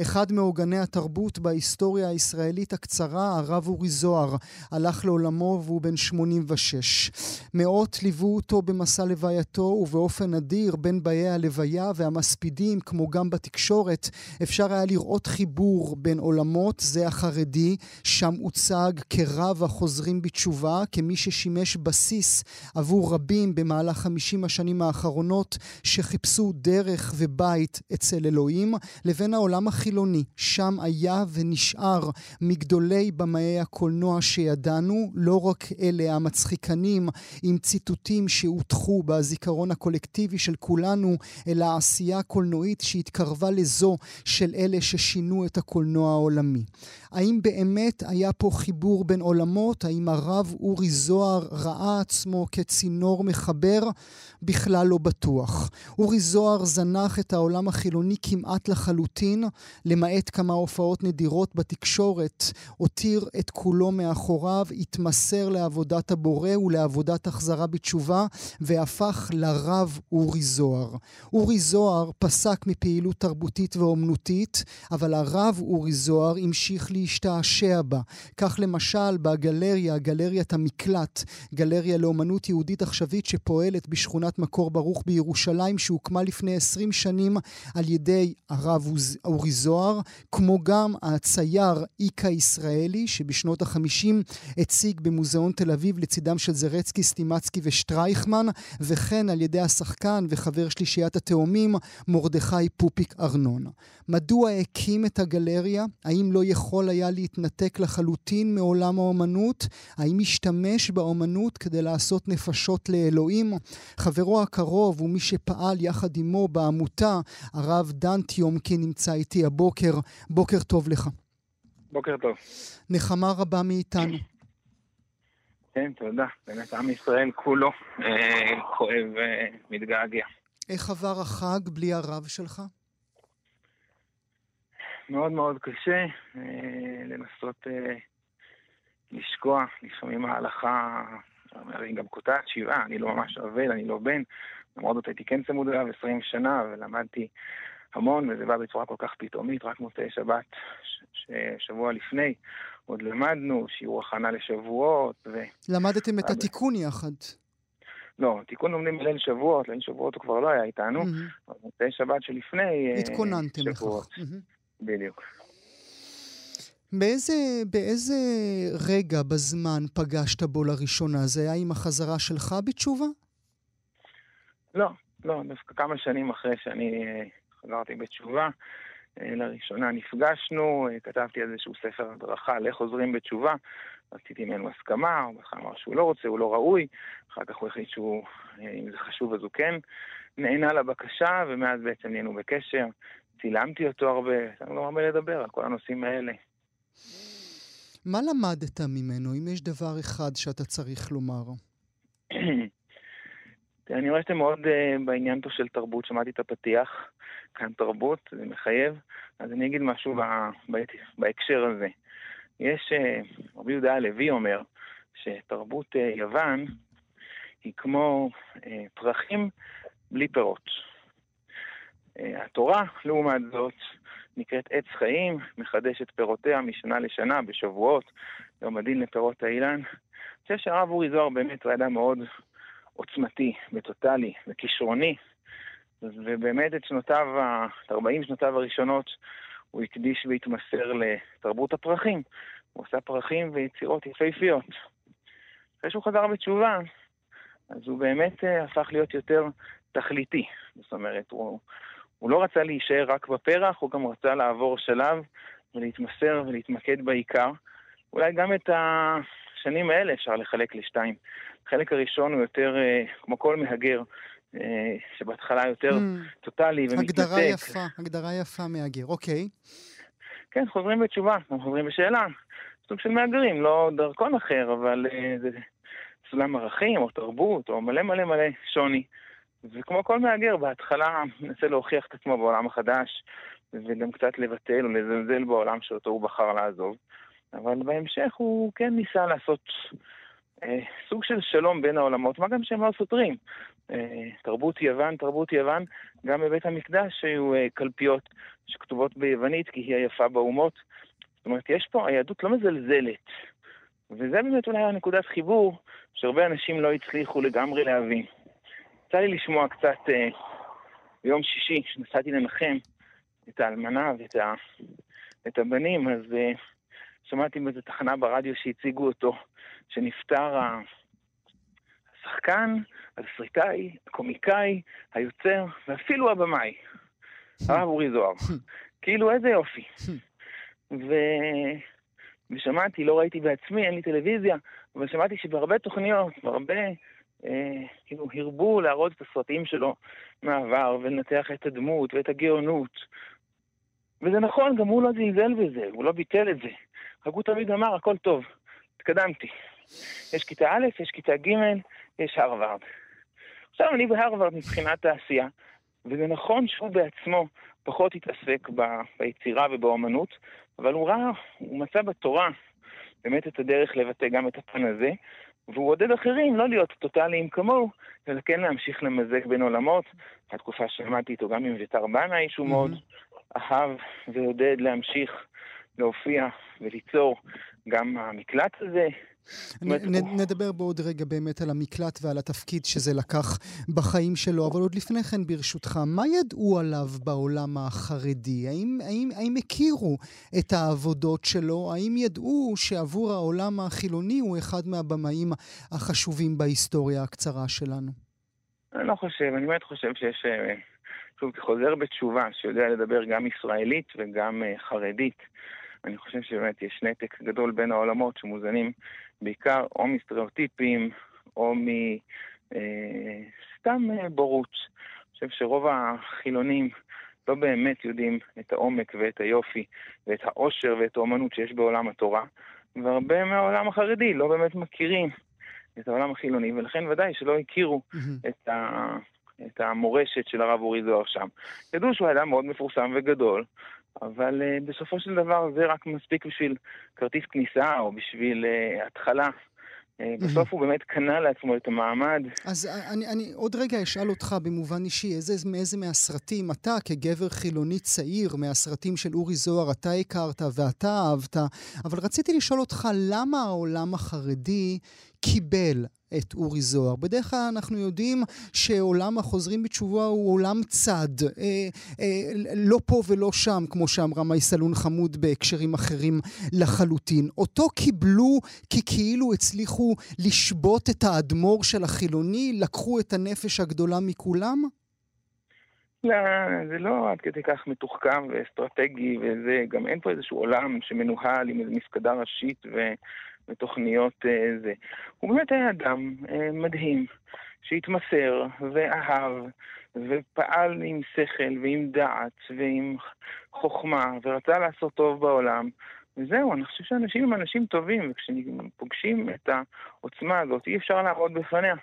אחד מעוגני התרבות בהיסטוריה הישראלית הקצרה, הרב אורי זוהר, הלך לעולמו והוא בן 86. מאות ליוו אותו במסע לווייתו, ובאופן נדיר בין באי הלוויה והמספידים, כמו גם בתקשורת, אפשר היה לראות חיבור בין עולמות, זה החרדי, שם הוצג כרב החוזרים בתשובה, כמי ששימש בסיס עבור רבים במהלך 50 השנים האחרונות, שחיפשו דרך ובית אצל אלוהים, לבין העולם החילוני. החילוני, שם היה ונשאר מגדולי במאי הקולנוע שידענו, לא רק אלה המצחיקנים עם ציטוטים שהוטחו בזיכרון הקולקטיבי של כולנו, אלא העשייה הקולנועית שהתקרבה לזו של אלה ששינו את הקולנוע העולמי. האם באמת היה פה חיבור בין עולמות? האם הרב אורי זוהר ראה עצמו כצינור מחבר? בכלל לא בטוח. אורי זוהר זנח את העולם החילוני כמעט לחלוטין, למעט כמה הופעות נדירות בתקשורת, הותיר את כולו מאחוריו, התמסר לעבודת הבורא ולעבודת החזרה בתשובה, והפך לרב אורי זוהר. אורי זוהר פסק מפעילות תרבותית ואומנותית, אבל הרב אורי זוהר המשיך להשתעשע בה. כך למשל בגלריה, גלריית המקלט, גלריה לאומנות יהודית עכשווית שפועלת בשכונת מקור ברוך בירושלים, שהוקמה לפני 20 שנים על ידי הרב אורי זוהר. זוהר, כמו גם הצייר איקה ישראלי, שבשנות החמישים הציג במוזיאון תל אביב לצידם של זרצקי, סטימצקי ושטרייכמן, וכן על ידי השחקן וחבר שלישיית התאומים, מרדכי פופיק ארנון. מדוע הקים את הגלריה? האם לא יכול היה להתנתק לחלוטין מעולם האומנות? האם השתמש באומנות כדי לעשות נפשות לאלוהים? חברו הקרוב ומי שפעל יחד עמו בעמותה, הרב דן טיומקין נמצא איתי הבוקר. בוקר טוב לך. בוקר טוב. נחמה רבה מאיתנו. כן, תודה. באמת עם ישראל כולו אה, כואב ומתגעגע. אה, איך עבר החג בלי הרב שלך? מאוד מאוד קשה אה, לנסות אה, לשקוע. לפעמים ההלכה, היא גם קוטעת שבעה, אני לא ממש אבל, אני לא בן. למרות זאת הייתי כן צמוד אליו 20 שנה ולמדתי המון, וזה בא בצורה כל כך פתאומית, רק מוצאי שבת, שבוע לפני, עוד למדנו, שיעור הכנה לשבועות. ו... למדתם את התיקון יחד. לא, תיקון לומדים בליל שבועות, ליל שבועות הוא כבר לא היה איתנו, אבל מוצאי שבת שלפני אה, התכוננתם לכך. בדיוק. באיזה, באיזה רגע בזמן פגשת בו לראשונה? זה היה עם החזרה שלך בתשובה? לא, לא, דווקא כמה שנים אחרי שאני אה, חזרתי בתשובה. אה, לראשונה נפגשנו, אה, כתבתי איזשהו ספר הדרכה לאיך חוזרים בתשובה, רציתי ממנו הסכמה, הוא בכלל אמר שהוא לא רוצה, הוא לא ראוי, אחר כך הוא החליט שהוא, אם זה חשוב אז הוא כן נענה לבקשה, ומאז בעצם נהיינו בקשר, צילמתי אותו הרבה, יש לנו הרבה לדבר על כל הנושאים האלה. מה למדת ממנו, אם יש דבר אחד שאתה צריך לומר? אני רואה שאתם מאוד uh, בעניין פה של תרבות, שמעתי את הפתיח, כאן תרבות, זה מחייב, אז אני אגיד משהו ב, ב, בהקשר הזה. יש, uh, רבי יהודה הלוי אומר, שתרבות uh, יוון היא כמו uh, פרחים בלי פירות. Uh, התורה, לעומת זאת, נקראת עץ חיים, מחדשת פירותיה משנה לשנה, בשבועות, יום הדין לפירות האילן. אני חושב שהרב אורי זוהר באמת הוא אדם מאוד עוצמתי וטוטאלי וכישרוני, ובאמת את שנותיו, את 40 שנותיו הראשונות, הוא הקדיש והתמסר לתרבות הפרחים. הוא עשה פרחים ויצירות יפהפיות. אחרי שהוא חזר בתשובה, אז הוא באמת uh, הפך להיות יותר תכליתי. זאת אומרת, הוא, הוא לא רצה להישאר רק בפרח, הוא גם רצה לעבור שלב ולהתמסר ולהתמקד בעיקר. אולי גם את השנים האלה אפשר לחלק לשתיים. החלק הראשון הוא יותר אה, כמו כל מהגר, אה, שבהתחלה יותר mm. טוטאלי ומתנתק. הגדרה יפה, הגדרה יפה מהגר, אוקיי. כן, חוזרים בתשובה, חוזרים בשאלה. סוג של מהגרים, לא דרכון אחר, אבל אה, זה סולם ערכים או תרבות או מלא מלא מלא שוני. וכמו כל מהגר, בהתחלה מנסה להוכיח את עצמו בעולם החדש, וגם קצת לבטל או לזלזל בעולם שאותו הוא בחר לעזוב. אבל בהמשך הוא כן ניסה לעשות אה, סוג של שלום בין העולמות, מה גם שהם לא סותרים. אה, תרבות יוון, תרבות יוון, גם בבית המקדש היו אה, קלפיות שכתובות ביוונית כי היא היפה באומות. זאת אומרת, יש פה, היהדות לא מזלזלת. וזה באמת אולי הנקודת חיבור שהרבה אנשים לא הצליחו לגמרי להבין. יצא לי לשמוע קצת אה, ביום שישי, כשנסעתי לנחם את האלמנה ואת ה, את הבנים, אז אה, שמעתי באיזו תחנה ברדיו שהציגו אותו, שנפטר השחקן, התסריטאי, הקומיקאי, היוצר, ואפילו הבמאי, הרב אורי זוהר. כאילו, איזה יופי. ו... ושמעתי, לא ראיתי בעצמי, אין לי טלוויזיה, אבל שמעתי שבהרבה תוכניות, בהרבה, כאילו, הרבו להראות את הסרטים שלו מהעבר, ולנתח את הדמות ואת הגאונות. וזה נכון, גם הוא לא זלזל בזה, הוא לא ביטל את זה. רק הוא תמיד אמר, הכל טוב, התקדמתי. יש כיתה א', יש כיתה ג', יש הרווארד. עכשיו אני בהרווארד מבחינת העשייה, וזה נכון שהוא בעצמו פחות התעסק ב, ביצירה ובאומנות, אבל הוא ראה, הוא מצא בתורה באמת את הדרך לבטא גם את הפן הזה, והוא עודד אחרים לא להיות טוטאליים כמוהו, אלא כן להמשיך למזג בין עולמות. התקופה שלמדתי איתו גם עם ויתר בנאי, שהוא מאוד אהב ועודד להמשיך להופיע וליצור גם המקלט הזה. נ, נדבר בעוד רגע באמת על המקלט ועל התפקיד שזה לקח בחיים שלו, אבל עוד לפני כן ברשותך, מה ידעו עליו בעולם החרדי? האם, האם, האם הכירו את העבודות שלו? האם ידעו שעבור העולם החילוני הוא אחד מהבמאים החשובים בהיסטוריה הקצרה שלנו? אני לא חושב, אני באמת חושב שיש, אה, שוב, כחוזר בתשובה, שיודע לדבר גם ישראלית וגם אה, חרדית. אני חושב שבאמת יש נתק גדול בין העולמות שמוזנים בעיקר או מסטריאוטיפים או מסתם אה, בורות. אני חושב שרוב החילונים לא באמת יודעים את העומק ואת היופי ואת העושר ואת האומנות שיש בעולם התורה, והרבה מהעולם החרדי לא באמת מכירים את העולם החילוני, ולכן ודאי שלא הכירו mm-hmm. את, ה... את המורשת של הרב אורי זוהר שם. ידעו שהוא אדם מאוד מפורסם וגדול, אבל uh, בסופו של דבר זה רק מספיק בשביל כרטיס כניסה או בשביל uh, התחלה. Uh, בסוף הוא באמת קנה לעצמו את המעמד. אז אני, אני עוד רגע אשאל אותך במובן אישי, איזה, מאיזה מהסרטים אתה כגבר חילוני צעיר מהסרטים של אורי זוהר אתה הכרת ואתה אהבת, אבל רציתי לשאול אותך למה העולם החרדי קיבל את אורי זוהר. בדרך כלל אנחנו יודעים שעולם החוזרים בתשובה הוא עולם צד, אה, אה, לא פה ולא שם, כמו שאמרה מי סלון חמוד בהקשרים אחרים לחלוטין. אותו קיבלו כי כאילו הצליחו לשבות את האדמו"ר של החילוני, לקחו את הנפש הגדולה מכולם? לא, זה לא עד כדי כך מתוחכם ואסטרטגי, וזה, גם אין פה איזשהו עולם שמנוהל עם איזו מפקדה ראשית ו... ותוכניות אה, זה. הוא באמת היה אדם אה, מדהים, שהתמסר ואהב ופעל עם שכל ועם דעת ועם חוכמה ורצה לעשות טוב בעולם. וזהו, אני חושב שאנשים הם אנשים טובים, וכשפוגשים את העוצמה הזאת, אי אפשר לעמוד בפניה.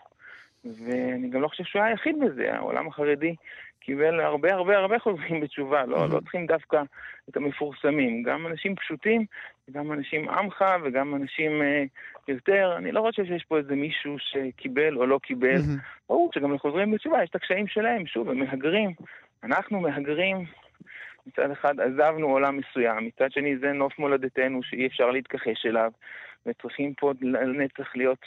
ואני גם לא חושב שהוא היה היחיד בזה, העולם החרדי קיבל הרבה הרבה הרבה חוזרים בתשובה, לא, לא צריכים דווקא את המפורסמים, גם אנשים פשוטים, גם אנשים עמך וגם אנשים אה, יותר, אני לא חושב שיש פה איזה מישהו שקיבל או לא קיבל, ברור שגם לחוזרים בתשובה יש את הקשיים שלהם, שוב, הם מהגרים, אנחנו מהגרים, מצד אחד עזבנו עולם מסוים, מצד שני זה נוף מולדתנו שאי אפשר להתכחש אליו, וצריכים פה לנצח להיות,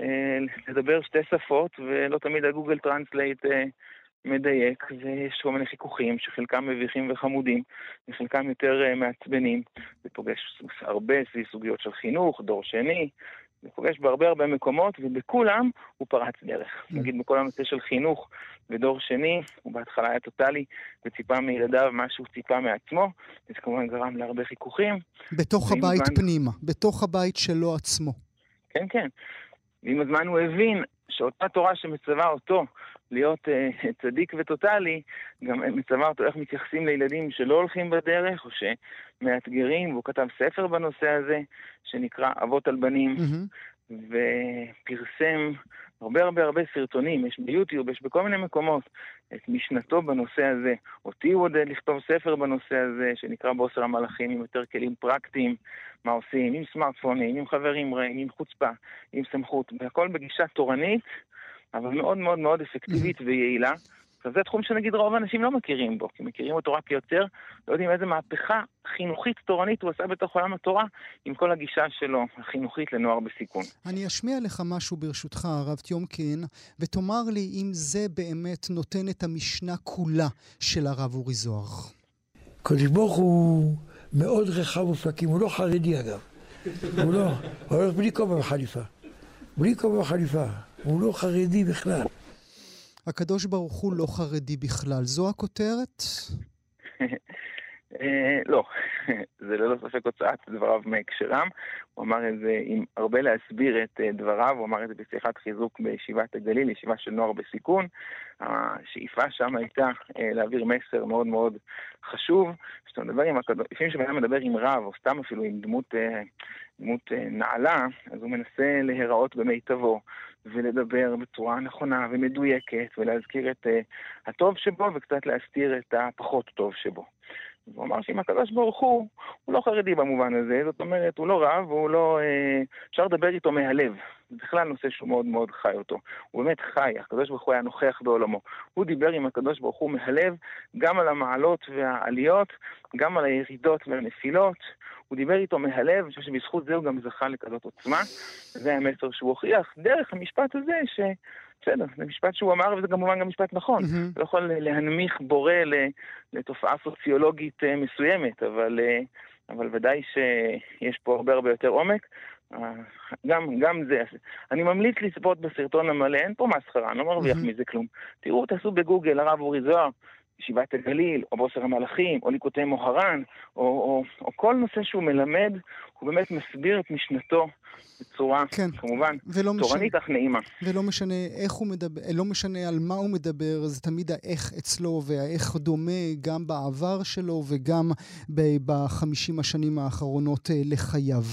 אה, לדבר שתי שפות, ולא תמיד ה-Google Translate אה, מדייק, ויש כל מיני חיכוכים שחלקם מביכים וחמודים, וחלקם יותר uh, מעצבנים. זה פוגש הרבה סביב סוגיות של חינוך, דור שני, זה פוגש בהרבה הרבה מקומות, ובכולם הוא פרץ דרך. Mm. נגיד בכל הנושא של חינוך ודור שני, הוא בהתחלה היה טוטאלי, וציפה מילדיו מה שהוא ציפה מעצמו, וזה כמובן גרם להרבה חיכוכים. בתוך הבית הזמן... פנימה, בתוך הבית שלו עצמו. כן, כן. ועם הזמן הוא הבין שאותה תורה שמצווה אותו להיות uh, צדיק וטוטאלי, גם מצווה אותו איך מתייחסים לילדים שלא הולכים בדרך או שמאתגרים, והוא כתב ספר בנושא הזה, שנקרא אבות על בנים. Mm-hmm. ופרסם הרבה הרבה הרבה סרטונים, יש ביוטיוב, יש בכל מיני מקומות, את משנתו בנושא הזה. אותי הוא עודד לכתוב ספר בנושא הזה, שנקרא בוסר המלאכים, עם יותר כלים פרקטיים, מה עושים, עם סמארטפונים, עם חברים רעים, עם חוצפה, עם סמכות, והכל בגישה תורנית, אבל מאוד מאוד מאוד אפקטיבית ויעילה. עכשיו זה תחום שנגיד רוב האנשים לא מכירים בו, כי מכירים אותו רק כיוצר, לא יודעים איזה מהפכה חינוכית תורנית הוא עשה בתוך עולם התורה, עם כל הגישה שלו, החינוכית לנוער בסיכון. אני אשמיע לך משהו ברשותך, הרב טיומקין, ותאמר לי אם זה באמת נותן את המשנה כולה של הרב אורי זוהר. קדוש ברוך הוא מאוד רחב ופקים, הוא לא חרדי אגב. הוא לא, הוא הולך בלי כובע וחליפה. בלי כובע וחליפה. הוא לא חרדי בכלל. הקדוש ברוך הוא לא חרדי בכלל. זו הכותרת? אה, לא, זה ללא ספק הוצאת דבריו מהקשרם. הוא אמר את זה עם הרבה להסביר את אה, דבריו, הוא אמר את זה בשיחת חיזוק בישיבת הגליל, ישיבה של נוער בסיכון. השאיפה שם הייתה אה, להעביר מסר מאוד מאוד חשוב. כשאתה מדבר עם הקדוש, לפעמים כשבן מדבר עם רב, או סתם אפילו עם דמות, דמות נעלה, אז הוא מנסה להיראות במיטבו. ולדבר בצורה נכונה ומדויקת, ולהזכיר את uh, הטוב שבו וקצת להסתיר את הפחות טוב שבו. הוא אמר שאם הקדוש ברוך הוא, הוא לא חרדי במובן הזה, זאת אומרת, הוא לא רב, הוא לא... אה, אפשר לדבר איתו מהלב. זה בכלל נושא שהוא מאוד מאוד חי אותו. הוא באמת חי, הקדוש ברוך הוא היה נוכח בעולמו. הוא דיבר עם הקדוש ברוך הוא מהלב, גם על המעלות והעליות, גם על הירידות והנפילות. הוא דיבר איתו מהלב, אני חושב שבזכות זה הוא גם זכה לכזאת עוצמה. זה המסר שהוא הוכיח דרך המשפט הזה, ש... בסדר, זה משפט שהוא אמר, וזה כמובן גם משפט נכון. Mm-hmm. לא יכול להנמיך בורא לתופעה סוציולוגית אה, מסוימת, אבל, אה, אבל ודאי שיש פה הרבה הרבה יותר עומק. אה, גם, גם זה. אני ממליץ לצפות בסרטון המלא, אין פה מסחרה, אני לא מרוויח mm-hmm. מזה כלום. תראו, תעשו בגוגל הרב אורי זוהר, ישיבת הגליל, או בוסר המלאכים, או ליקוטי מוהר"ן, או, או, או כל נושא שהוא מלמד, הוא באמת מסביר את משנתו בצורה, כן. כמובן, תורנית אך נעימה. ולא משנה איך הוא מדבר, לא משנה על מה הוא מדבר, זה תמיד האיך אצלו והאיך דומה גם בעבר שלו וגם בחמישים השנים האחרונות אה, לחייו.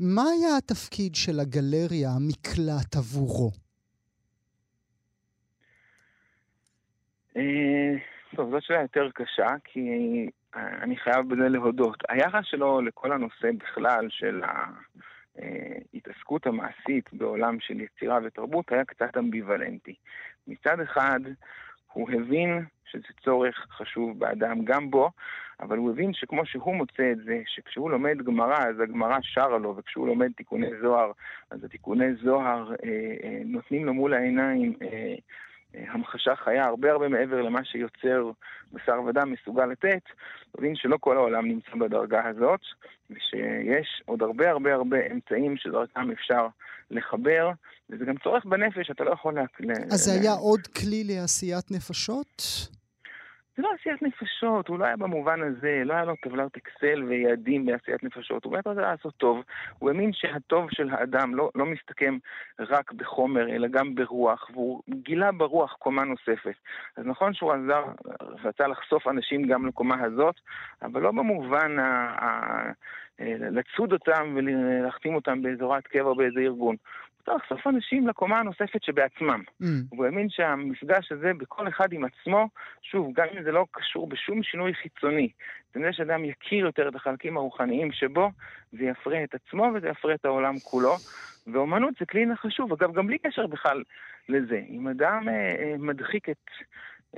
מה היה התפקיד של הגלריה, המקלט עבורו? אה, טוב, זאת שאלה יותר קשה, כי אני חייב בזה להודות. היחס שלו לכל הנושא בכלל של ההתעסקות המעשית בעולם של יצירה ותרבות היה קצת אמביוולנטי. מצד אחד, הוא הבין שזה צורך חשוב באדם, גם בו, אבל הוא הבין שכמו שהוא מוצא את זה, שכשהוא לומד גמרא, אז הגמרא שרה לו, וכשהוא לומד תיקוני זוהר, אז התיקוני זוהר אה, אה, נותנים לו מול העיניים אה, המחשה חיה הרבה הרבה מעבר למה שיוצר בשר ודם מסוגל לתת, מבין שלא כל העולם נמצא בדרגה הזאת, ושיש עוד הרבה הרבה הרבה אמצעים שדרכם אפשר לחבר, וזה גם צורך בנפש, אתה לא יכול... לה... אז זה היה עוד כלי לעשיית נפשות? לא עשיית נפשות, הוא לא היה במובן הזה, לא היה לו טבלת אקסל ויעדים בעשיית נפשות, הוא באמת רצה לעשות טוב. הוא האמין שהטוב של האדם לא, לא מסתכם רק בחומר, אלא גם ברוח, והוא גילה ברוח קומה נוספת. אז נכון שהוא עזר, רצה לחשוף אנשים גם לקומה הזאת, אבל לא במובן ה... ה לצוד אותם ולהחתים אותם באזורת קבע או באיזה ארגון. לחשוף אנשים לקומה הנוספת שבעצמם. Mm. הוא האמין שהמפגש הזה בכל אחד עם עצמו, שוב, גם אם זה לא קשור בשום שינוי חיצוני, זה מזה שאדם יכיר יותר את החלקים הרוחניים שבו, זה יפרה את עצמו וזה יפרה את העולם כולו. ואומנות זה כלי חשוב, אגב, גם בלי קשר בכלל לזה. אם אדם אה, אה, מדחיק את,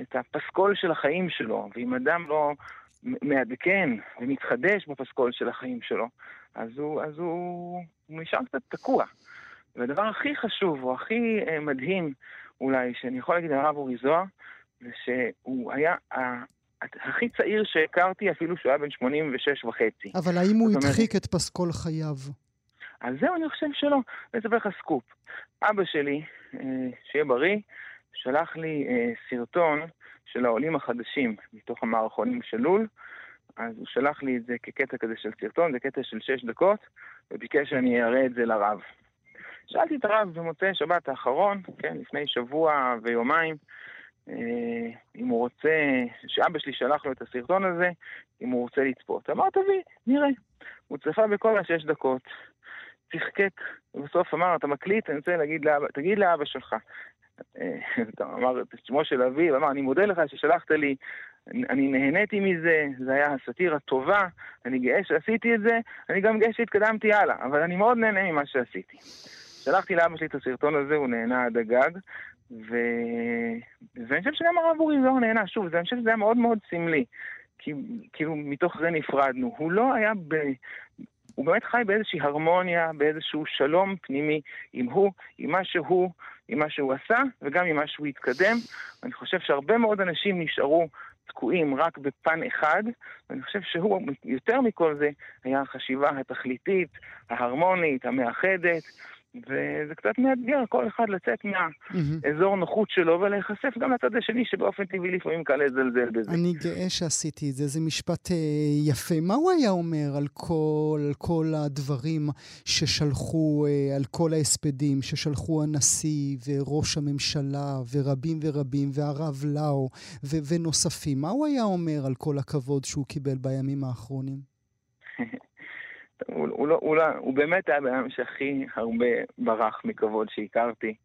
את הפסקול של החיים שלו, ואם אדם לא מעדכן ומתחדש בפסקול של החיים שלו, אז הוא, אז הוא, הוא נשאר קצת תקוע. והדבר הכי חשוב, או הכי אה, מדהים אולי, שאני יכול להגיד על הרב אורי זוהר, זה שהוא היה הכי צעיר שהכרתי, אפילו שהוא היה בן 86 וחצי. אבל האם הוא הדחיק את פסקול חייו? אז זהו, אני חושב שלא. אני אספר לך סקופ. אבא שלי, אה, שיהיה בריא, שלח לי אה, סרטון של העולים החדשים מתוך המערכונים של לול. אז הוא שלח לי את זה כקטע כזה של סרטון, זה קטע של 6 דקות, וביקש שאני אראה את זה לרב. שאלתי את הרב במוצאי שבת האחרון, כן, לפני שבוע ויומיים, אה, אם הוא רוצה, שאבא שלי שלח לו את הסרטון הזה, אם הוא רוצה לצפות. אמר, תביא, נראה. הוא צפה בכל השש דקות. צחקק, ובסוף אמר, אתה מקליט, אני רוצה להגיד לאבא, תגיד לאבא שלך. אה, אתה אמר את שמו של אבי, ואמר, אני מודה לך ששלחת לי, אני, נהניתי מזה, זה היה סאטירה טובה, אני גאה שעשיתי את זה, אני גם גאה שהתקדמתי הלאה, אבל אני מאוד נהנה ממה שעשיתי. שלחתי לאבא שלי את הסרטון הזה, הוא נהנה עד הגג, ו... ואני חושב שגם הרב אורי זוהר נהנה, שוב, אני חושב שזה היה מאוד מאוד סמלי. כי כאילו מתוך זה נפרדנו. הוא לא היה ב... הוא באמת חי באיזושהי הרמוניה, באיזשהו שלום פנימי עם הוא, עם מה שהוא, עם מה שהוא עשה, וגם עם מה שהוא התקדם. אני חושב שהרבה מאוד אנשים נשארו תקועים רק בפן אחד, ואני חושב שהוא, יותר מכל זה, היה החשיבה התכליתית, ההרמונית, המאחדת. וזה קצת מאתגר כל אחד לצאת מהאזור נוחות שלו ולהיחשף גם לצד השני שבאופן טבעי לפעמים קל לזלזל בזה. אני גאה שעשיתי את זה, זה משפט אה, יפה. מה הוא היה אומר על כל, על כל הדברים ששלחו, אה, על כל ההספדים ששלחו הנשיא וראש הממשלה ורבים ורבים והרב לאו ונוספים? מה הוא היה אומר על כל הכבוד שהוא קיבל בימים האחרונים? הוא, הוא, לא, הוא, לא, הוא באמת היה בן אדם שהכי הרבה ברח מכבוד שהכרתי.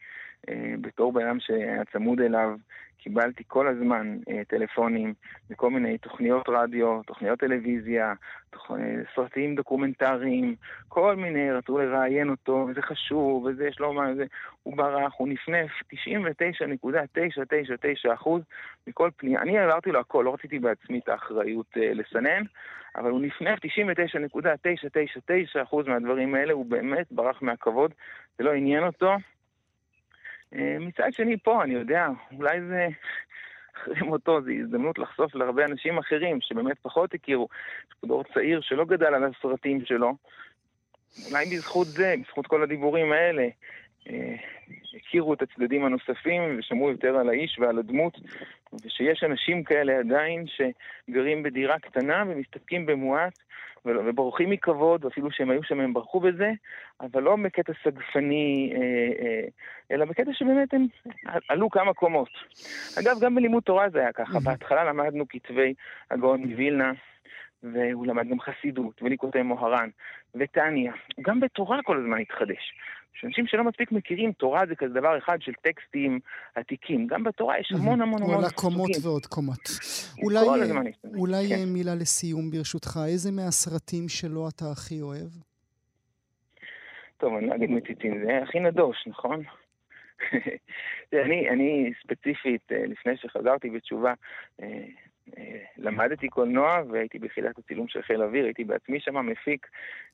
אה, בתור בן אדם שהיה צמוד אליו, קיבלתי כל הזמן אה, טלפונים מכל מיני תוכניות רדיו, תוכניות טלוויזיה, תוכ... אה, סרטים דוקומנטריים, כל מיני, רצו לראיין אותו, וזה חשוב, וזה יש לו מה, זה... הוא ברח, הוא נפנף 99.999% מכל פנייה. אני העברתי לו הכל, לא רציתי בעצמי את האחריות אה, לסנן, אבל הוא נפנף 99.999% מהדברים האלה, הוא באמת ברח מהכבוד, זה לא עניין אותו. אה, מצד שני, פה, אני יודע, אולי זה... אחרי מותו זו הזדמנות לחשוף להרבה אנשים אחרים שבאמת פחות הכירו. יש דור צעיר שלא גדל על הסרטים שלו. אולי בזכות זה, בזכות כל הדיבורים האלה, הכירו את הצדדים הנוספים ושמעו יותר על האיש ועל הדמות, ושיש אנשים כאלה עדיין שגרים בדירה קטנה ומסתפקים במועט ובורחים מכבוד, אפילו שהם היו שם הם ברחו בזה, אבל לא בקטע סגפני, אה, אה, אלא בקטע שבאמת הם עלו כמה קומות. אגב, גם בלימוד תורה זה היה ככה. בהתחלה למדנו כתבי הגאון מווילנה, והוא למד גם חסידות, וליקוטי מוהר"ן, וטניה. גם בתורה כל הזמן התחדש. שאנשים שלא מספיק מכירים, תורה זה כזה דבר אחד של טקסטים עתיקים. גם בתורה יש המון המון המון... וואלה, קומות ועוד קומות. אולי, אולי כן. מילה לסיום ברשותך, איזה מהסרטים שלו אתה הכי אוהב? טוב, אני לא אגיד מציצים, זה הכי נדוש, נכון? אני, אני ספציפית, אה, לפני שחזרתי בתשובה, אה, אה, למדתי קולנוע והייתי ביחידת הצילום של חיל אוויר, הייתי בעצמי שם מפיק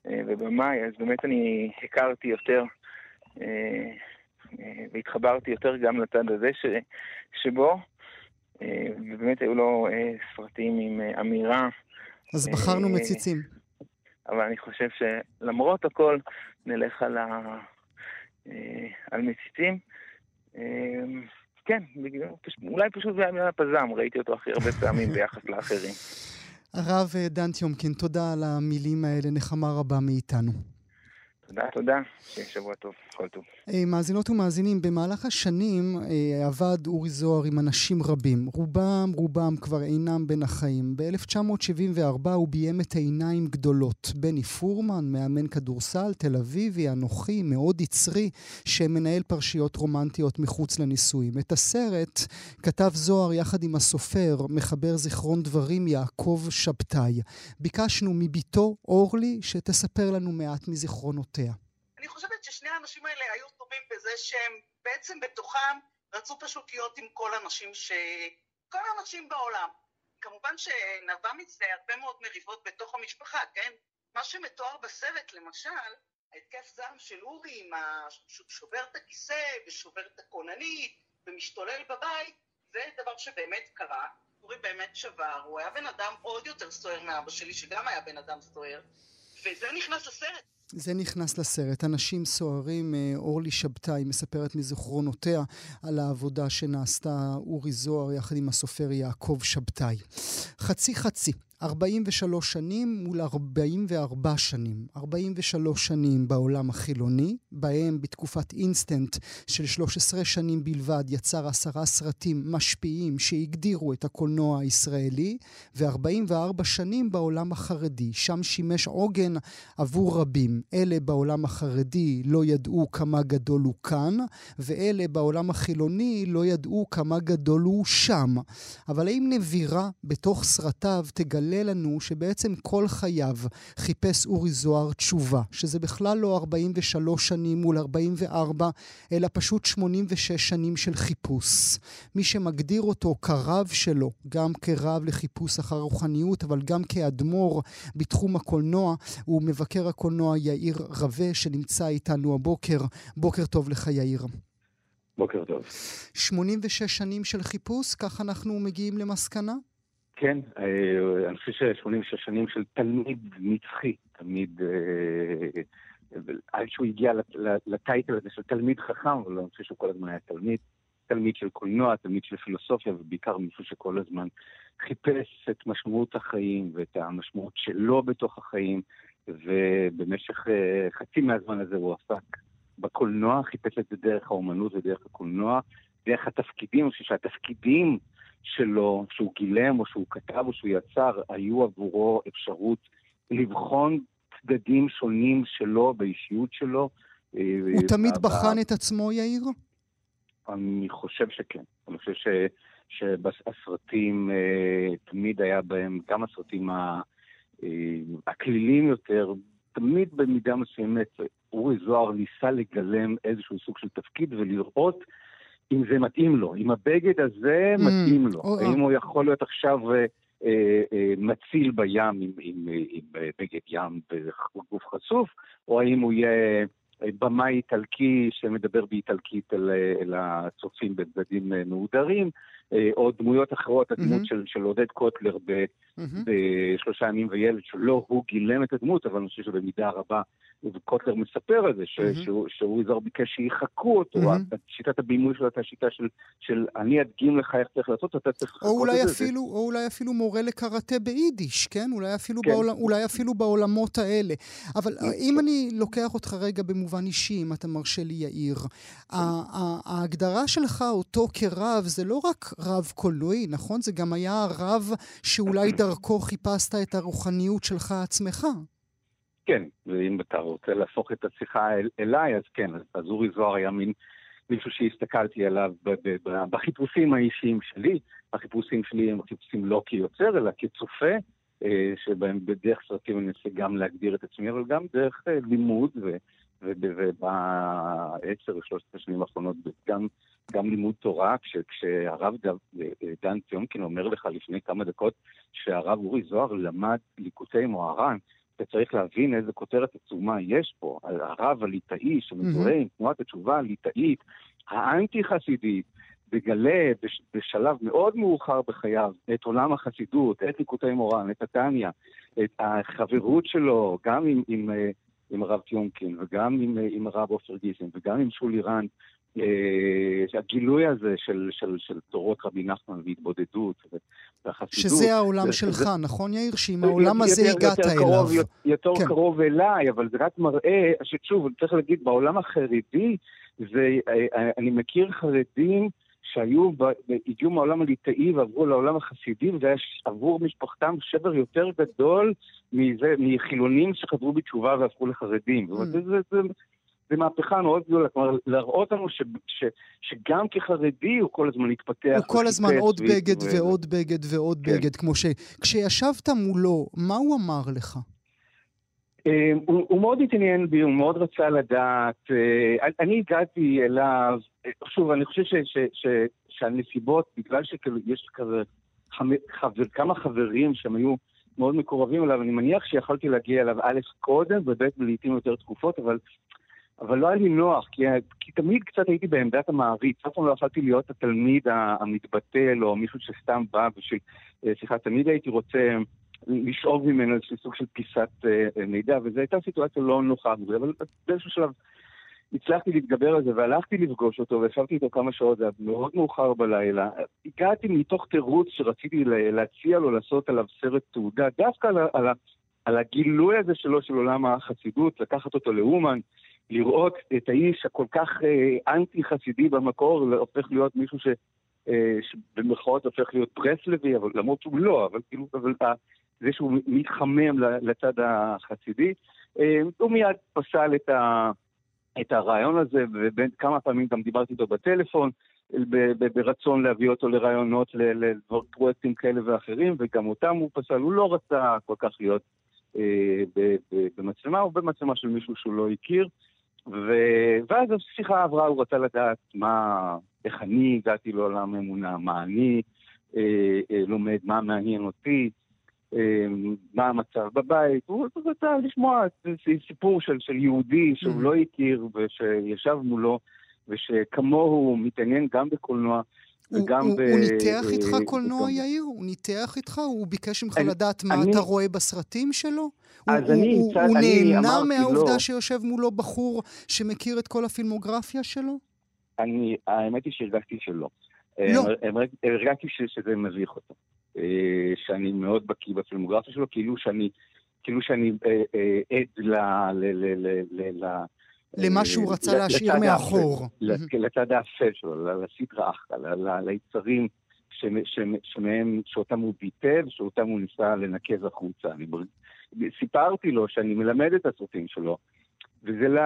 ובמאי, אז באמת אני הכרתי יותר אה, אה, והתחברתי יותר גם לצד הזה ש, שבו, אה, ובאמת היו לו סרטים עם אמירה. אז בחרנו מציצים. אבל אני חושב שלמרות הכל, נלך על, ה... על מציצים. כן, אולי פשוט זה היה מילה פזם, ראיתי אותו הכי הרבה פעמים ביחס לאחרים. הרב דן טיומקין, תודה על המילים האלה, נחמה רבה מאיתנו. תודה, תודה, שיהיה שבוע טוב, כל טוב. אה, מאזינות ומאזינים, במהלך השנים אה, עבד אורי זוהר עם אנשים רבים. רובם, רובם כבר אינם בין החיים. ב-1974 הוא ביים את עיניים גדולות. בני פורמן, מאמן כדורסל, תל אביבי, אנוכי, מאוד יצרי, שמנהל פרשיות רומנטיות מחוץ לנישואים. את הסרט כתב זוהר יחד עם הסופר, מחבר זיכרון דברים, יעקב שבתאי. ביקשנו מביתו, אורלי, שתספר לנו מעט מזיכרונותיה. אני חושבת ששני האנשים האלה היו טובים בזה שהם בעצם בתוכם רצו פשוט להיות עם כל הנשים ש... כל הנשים בעולם. כמובן שנבע מזה הרבה מאוד מריבות בתוך המשפחה, כן? מה שמתואר בסרט, למשל, ההתקף זעם של אורי, עם ה... שובר את הכיסא ושובר את הכוננית ומשתולל בבית, זה דבר שבאמת קרה. אורי באמת שבר, הוא היה בן אדם עוד יותר סוער מאבא שלי, שגם היה בן אדם סוער, וזה נכנס לסרט. זה נכנס לסרט. אנשים סוערים, אה, אורלי שבתאי מספרת מזיכרונותיה על העבודה שנעשתה אורי זוהר יחד עם הסופר יעקב שבתאי. חצי חצי. 43 שנים מול 44 שנים. 43 שנים בעולם החילוני, בהם בתקופת אינסטנט של 13 שנים בלבד יצר עשרה סרטים משפיעים שהגדירו את הקולנוע הישראלי, ו-44 שנים בעולם החרדי, שם שימש עוגן עבור רבים. אלה בעולם החרדי לא ידעו כמה גדול הוא כאן, ואלה בעולם החילוני לא ידעו כמה גדול הוא שם. אבל האם נבירה בתוך סרטיו תגלה לנו שבעצם כל חייו חיפש אורי זוהר תשובה, שזה בכלל לא 43 שנים מול 44, אלא פשוט 86 שנים של חיפוש. מי שמגדיר אותו כרב שלו, גם כרב לחיפוש אחר רוחניות, אבל גם כאדמו"ר בתחום הקולנוע, הוא מבקר הקולנוע יאיר רווה, שנמצא איתנו הבוקר. בוקר טוב לך, יאיר. בוקר טוב. 86 שנים של חיפוש, כך אנחנו מגיעים למסקנה? כן, אה, אני חושב ש-86 שנים של תלמיד נצחי, תלמיד, אה, עד שהוא הגיע לטייטל הזה של תלמיד חכם, אבל אני חושב שהוא כל הזמן היה תלמיד, תלמיד של קולנוע, תלמיד של פילוסופיה, ובעיקר מישהו שכל הזמן חיפש את משמעות החיים ואת המשמעות שלו בתוך החיים, ובמשך אה, חצי מהזמן הזה הוא עסק בקולנוע, חיפש את זה דרך האומנות ודרך הקולנוע, דרך התפקידים, אני חושב שהתפקידים שלו, שהוא גילם או שהוא כתב או שהוא יצר, היו עבורו אפשרות לבחון צדדים שונים שלו באישיות שלו. הוא אה, תמיד בחן את עצמו, יאיר? אני חושב שכן. אני חושב ש, שבסרטים אה, תמיד היה בהם, גם הסרטים הכלילים יותר, תמיד במידה מסוימת אורי זוהר ניסה לגלם איזשהו סוג של תפקיד ולראות אם זה מתאים לו, אם הבגד הזה mm, מתאים לו, או, האם או. הוא יכול להיות עכשיו אה, אה, אה, מציל בים עם, עם, עם, עם בגד ים בגוף חשוף, או האם הוא יהיה במאי איטלקי שמדבר באיטלקית אל, אל הצופים בצדדים מהודרים, או דמויות אחרות, הדמות mm-hmm. של, של עודד קוטלר ב, mm-hmm. בשלושה ימים וילד, שלא הוא גילם את הדמות, אבל אני חושב שבמידה רבה וקוטלר מספר על זה, שהוא יזהר ביקש שיחקו אותו, שיטת הבימוי שלו הייתה שיטה של אני אדגים לך איך צריך לעשות, אתה צריך לחכות את זה. או אולי אפילו מורה לקראטה ביידיש, כן? אולי אפילו, כן. בעול, אולי אפילו בעולמות האלה. אבל נכון. אם אני לוקח אותך רגע במובן אישי, אם אתה מרשה לי, יאיר, ההגדרה שלך, אותו כרב, זה לא רק רב קולנועי, נכון? זה גם היה הרב שאולי דרכו חיפשת את הרוחניות שלך עצמך. כן, ואם אתה רוצה להפוך את השיחה אל, אליי, אז כן, אז אורי זוהר היה מין מישהו שהסתכלתי עליו בחיפושים האישיים שלי. החיפושים שלי הם חיפושים לא כיוצר, אלא כצופה, אה, שבהם בדרך סרטים אני מנסה גם להגדיר את עצמי, אבל גם דרך אה, לימוד, ובעשר שלושת השנים האחרונות גם, גם לימוד תורה, כש, כשהרב אה, דן ציונקין אומר לך לפני כמה דקות שהרב אורי זוהר למד ליקוטי מוהר"ן, אתה צריך להבין איזה כותרת עצומה יש פה. הרב הליטאי שמזוהה עם תנועת התשובה הליטאית, האנטי-חסידית, מגלה בש, בשלב מאוד מאוחר בחייו את עולם החסידות, את ליקוטי מורן, את התניא, את החברות שלו, גם עם, עם, עם, עם הרב טיונקין, וגם עם, עם הרב עופר גיסן, וגם עם שולי רנד, אה, הגילוי הזה של, של, של תורות רבי נחמן והתבודדות והחסידות. שזה העולם זה, שלך, זה, נכון יאיר? שעם העולם הזה יותר, הגעת יותר אליו. קרוב, יותר כן. קרוב אליי, אבל זה רק מראה ששוב, צריך להגיד, בעולם החרדי, זה, אה, אני מכיר חרדים שהיו, הגיעו מהעולם הליטאי ועברו לעולם החסידי, וזה היה עבור משפחתם שבר יותר גדול מזה, מחילונים שחזרו בתשובה והפכו לחרדים. Mm. זה, זה, זה, זה מהפכה מאוד גדולה, כלומר להראות לנו ש, ש, שגם כחרדי הוא כל הזמן התפתח. הוא כל הזמן עוד בגד ו... ועוד בגד ועוד כן. בגד, כמו ש... כשישבת מולו, מה הוא אמר לך? אמ, הוא, הוא מאוד התעניין בי, הוא מאוד רצה לדעת. אה, אני הגעתי אליו, שוב, אני חושב ש, ש, ש, שהנסיבות, בגלל שיש כזה חבר, כמה חברים שהם היו מאוד מקורבים אליו, אני מניח שיכולתי להגיע אליו א' קודם, וב' לעיתים יותר תקופות, אבל אבל לא היה לי נוח, כי, כי תמיד קצת הייתי בעמדת המעריץ, אף פעם לא יכולתי להיות התלמיד המתבטל או מישהו שסתם בא בשביל סליחה, תמיד הייתי רוצה לשאוב ממנו איזשהו סוג של פיסת אה, מידע, וזו הייתה סיטואציה לא נוחה אבל באיזשהו שלב הצלחתי להתגבר על זה והלכתי לפגוש אותו וישבתי איתו כמה שעות, זה היה מאוד מאוחר בלילה. הגעתי מתוך תירוץ שרציתי להציע לו לעשות עליו סרט תעודה, דווקא על, על, על הגילוי הזה שלו של עולם החסידות, לקחת אותו לאומן, לראות את האיש הכל כך אה, אנטי חסידי במקור, הופך להיות מישהו ש... אה, שבמרכאות הופך להיות ברסלבי, אבל למרות שהוא לא, אבל כאילו, אבל זה שהוא מתחמם לצד החסידי. אה, הוא מיד פסל את, ה, את הרעיון הזה, וכמה פעמים גם דיברתי איתו בטלפון, ברצון להביא אותו לרעיונות, לפרויקטים כאלה ואחרים, וגם אותם הוא פסל. הוא לא רצה כל כך להיות אה, במצלמה, הוא במצלמה של מישהו שהוא לא הכיר. ו... ואז השיחה עברה, הוא רצה לדעת מה, איך אני הגעתי לעולם אמונה, מה אני אה, אה, לומד, מה מעניין אותי. אמ, מה המצב בבית, הוא רצה לשמוע סיפור של, של יהודי שהוא mm. לא הכיר ושישב מולו ושכמוהו מתעניין גם בקולנוע וגם הוא, ב... הוא ניתח איתך קולנוע, יאיר? הוא ניתח איתך? הוא ביקש ממך אני, לדעת מה אני, אתה רואה בסרטים שלו? אז הוא, אני, הוא, הוא נהנה מהעובדה לא. שיושב מולו בחור שמכיר את כל הפילמוגרפיה שלו? אני, האמת היא שהרגשתי שלא. לא. הרגשתי שזה מביך אותו. אה, שאני מאוד בקיא בפילמוגרפיה שלו, כאילו שאני, כאילו שאני אה, אה, עד ל... למה שהוא רצה להשאיר מאחור. לצד האפל שלו, לסדרה אחלה, ליצרים שמהם, שאותם הוא ביטל, שאותם הוא ניסה לנקז החוצה. סיפרתי לו שאני מלמד את הסרטים שלו, וזה לא,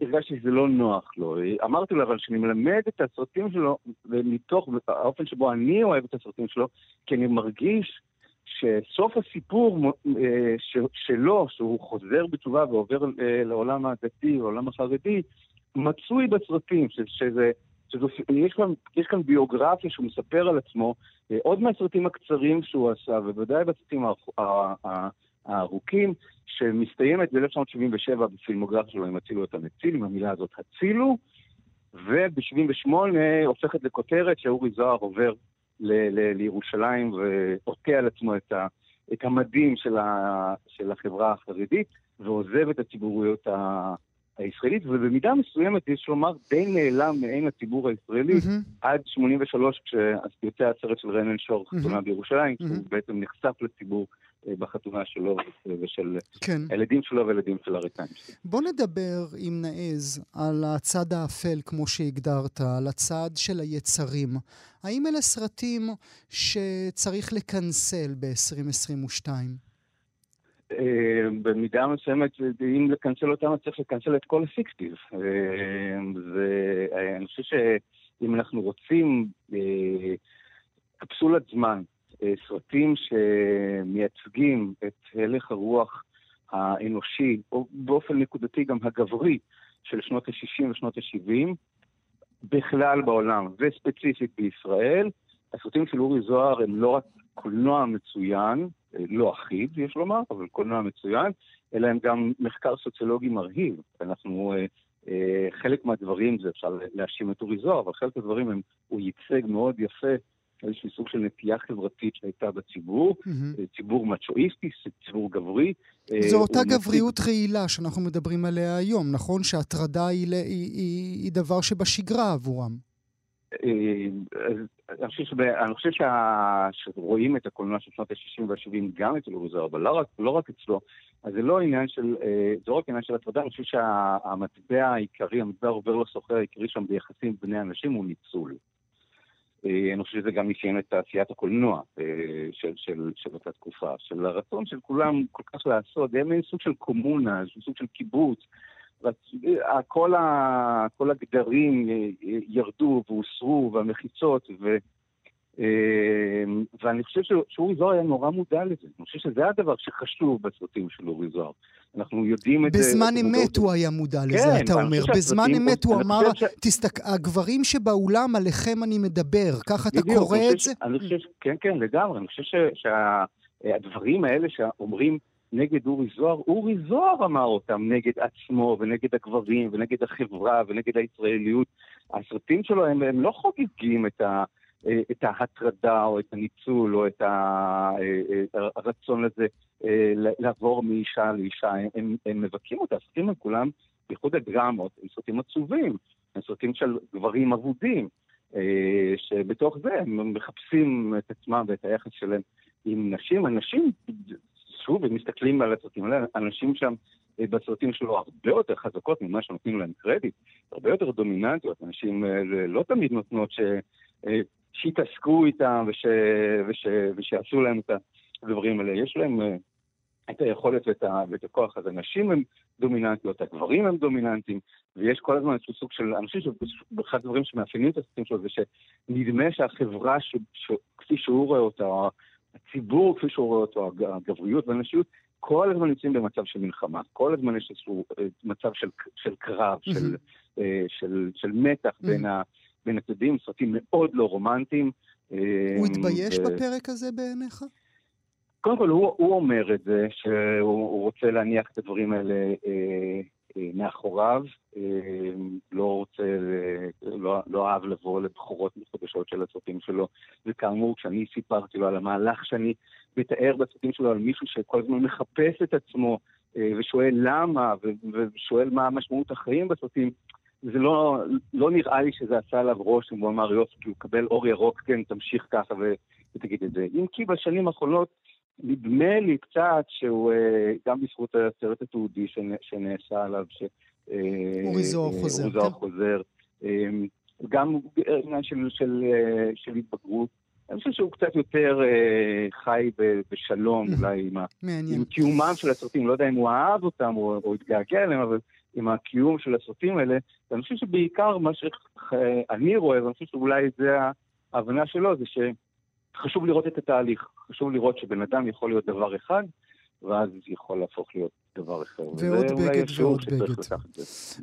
הרגשתי שזה לא נוח לו. אמרתי לו, אבל שאני מלמד את הסרטים שלו, ומתוך האופן שבו אני אוהב את הסרטים שלו, כי אני מרגיש שסוף הסיפור אה, שלו, שהוא חוזר בתשובה ועובר אה, לעולם הדתי, לעולם החרדי, מצוי בסרטים, שזה... שזו, יש, כאן, יש כאן ביוגרפיה שהוא מספר על עצמו, אה, עוד מהסרטים הקצרים שהוא עשה, ובוודאי בסרטים הארוכים, שמסתיימת ב-1977 בפילמוגרף שלו, הם הצילו את המציל, עם המילה הזאת הצילו, וב-78 הופכת לכותרת שאורי זוהר עובר ל- ל- לירושלים ועוטה על עצמו את, ה- את המדים של, ה- של החברה החרדית, ועוזב את הציבוריות ה- הישראלית, ובמידה מסוימת, יש לומר, די נעלם מעין הציבור הישראלי mm-hmm. עד 83, כשיוצא הסרט של רנן שור, חתונה mm-hmm. בירושלים, mm-hmm. שהוא בעצם נחשף לציבור בחתונה שלו ושל כן. הילדים שלו והילדים של הריקאים שלו. בוא נדבר, אם נעז, על הצד האפל, כמו שהגדרת, על הצד של היצרים. האם אלה סרטים שצריך לקנסל ב-2022? אה, במידה מסוימת, אם לקנסל אותם, צריך לקנסל את כל הסיקסטיז. אה, ואני חושב שאם אנחנו רוצים אה, קפסולת זמן אה, סרטים שמייצגים את הלך הרוח האנושי, או באופן נקודתי גם הגברי, של שנות ה-60 ושנות ה-70, בכלל בעולם, וספציפית בישראל. הסרטים של אורי זוהר הם לא רק קולנוע מצוין, אה, לא אחיד, יש לומר, אבל קולנוע מצוין, אלא הם גם מחקר סוציולוגי מרהיב. אנחנו, אה, חלק מהדברים זה אפשר להאשים את אורי זוהר, אבל חלק מהדברים הם, הוא ייצג מאוד יפה איזשהו סוג של נטייה חברתית שהייתה בציבור, mm-hmm. ציבור מצ'ואיסטי, ציבור גברי. זו אותה גבריות נציג... רעילה שאנחנו מדברים עליה היום, נכון? שהטרדה היא, היא, היא, היא דבר שבשגרה עבורם. אה, אני חושב, שבה, אני חושב שה... שרואים את הקולנוע של שנות ה-60 וה-70 גם אצל אורי זוהר, אבל לא רק, לא רק אצלו, אז זה לא עניין של, זה לא רק עניין של הטרדה, אני חושב שהמטבע העיקרי, המטבע העובר לסוחר העיקרי שם ביחסים בין אנשים הוא ניצול. אה, אני חושב שזה גם אפיין את תעשיית הקולנוע אה, של, של, של אותה תקופה, של הרצון של כולם כל כך לעשות, מין סוג של קומונה, סוג של קיבוץ. כל, ה, כל הגדרים אה, ירדו והוסרו, והמחיצות, ו, ואני חושב שאורי זוהר היה נורא מודע לזה. אני חושב שזה הדבר שחשוב בסרטים של אורי זוהר. אנחנו יודעים את זה... בזמן אמת הוא היה מודע לזה, כן, אתה אומר. בזמן אמת הוא אמר. תסתכל, הגברים שבאולם, עליכם אני מדבר, ככה אתה קורא את זה? אני חושב, כן, כן, לגמרי. אני חושב שהדברים האלה שאומרים נגד אורי זוהר, אורי זוהר אמר אותם נגד עצמו ונגד הגברים ונגד החברה ונגד הישראליות. הסרטים שלו הם, הם לא חוגגים את ה... אה, את ההטרדה או את הניצול או את אה, אה, הרצון לזה לעבור מאישה לאישה, הם, הם מבכים אותה, הסרטים הם כולם בייחוד הדרמות, הם סרטים עצובים, הם סרטים של גברים אבודים, שבתוך זה הם מחפשים את עצמם ואת היחס שלהם עם נשים. אנשים, שוב, הם מסתכלים על הסרטים האלה, אנשים שם בסרטים שלו הרבה יותר חזקות ממה שנותנים להם קרדיט, הרבה יותר דומיננטיות, אנשים לא תמיד נותנות ש... שיתעסקו איתם וש... וש... ושיעשו להם את הדברים האלה. יש להם את היכולת ואת, ה, ואת הכוח. אז הנשים הן דומיננטיות, הגברים הם דומיננטיים, ויש כל הזמן איזשהו סוג של, חושב שאחד הדברים שמאפיינים את הסרטים שלו זה שנדמה שהחברה, ש, ש, כפי שהוא רואה אותה, הציבור כפי שהוא רואה אותו, הגבריות והנשיות, כל הזמן נמצאים במצב של מלחמה, כל הזמן יש איזשהו אה, מצב של, של קרב, mm-hmm. של, אה, של, של מתח mm-hmm. בין, ה, בין הצדדים, סרטים מאוד לא רומנטיים. הוא אה, התבייש ו... בפרק הזה בעיניך? קודם כל, הוא, הוא אומר את זה, שהוא רוצה להניח את הדברים האלה אה, אה, מאחוריו, אה, לא רוצה, לא, לא אהב לבוא לבחורות מחודשות של הסרטים שלו, וכאמור, כשאני סיפרתי לו על המהלך שאני מתאר בסרטים שלו על מישהו שכל הזמן מחפש את עצמו, אה, ושואל למה, ושואל מה המשמעות החיים בסרטים, זה לא, לא נראה לי שזה עשה עליו רושם, הוא אמר יופי, כי הוא מקבל אור ירוק, כן, תמשיך ככה ותגיד את זה. אם כי בשנים האחרונות, נדמה לי קצת שהוא, אה, גם בזכות הסרט התיעודי שנעשה עליו, ש... אה, אורי זוהר חוזר. אורי זוהר כן. חוזר. גם עניין של, של, של התבגרות. אני חושב שהוא קצת יותר אה, חי בשלום, אולי עם, עם קיומם של הסרטים. לא יודע אם הוא אהב אותם או, או התגעגע אליהם, אבל עם הקיום של הסרטים האלה. ואני חושב שבעיקר מה שאני רואה, ואני חושב שאולי זה ההבנה שלו, זה ש... חשוב לראות את התהליך, חשוב לראות שבן אדם יכול להיות דבר אחד, ואז יכול להפוך להיות דבר אחר. ועוד בגד ועוד בגד.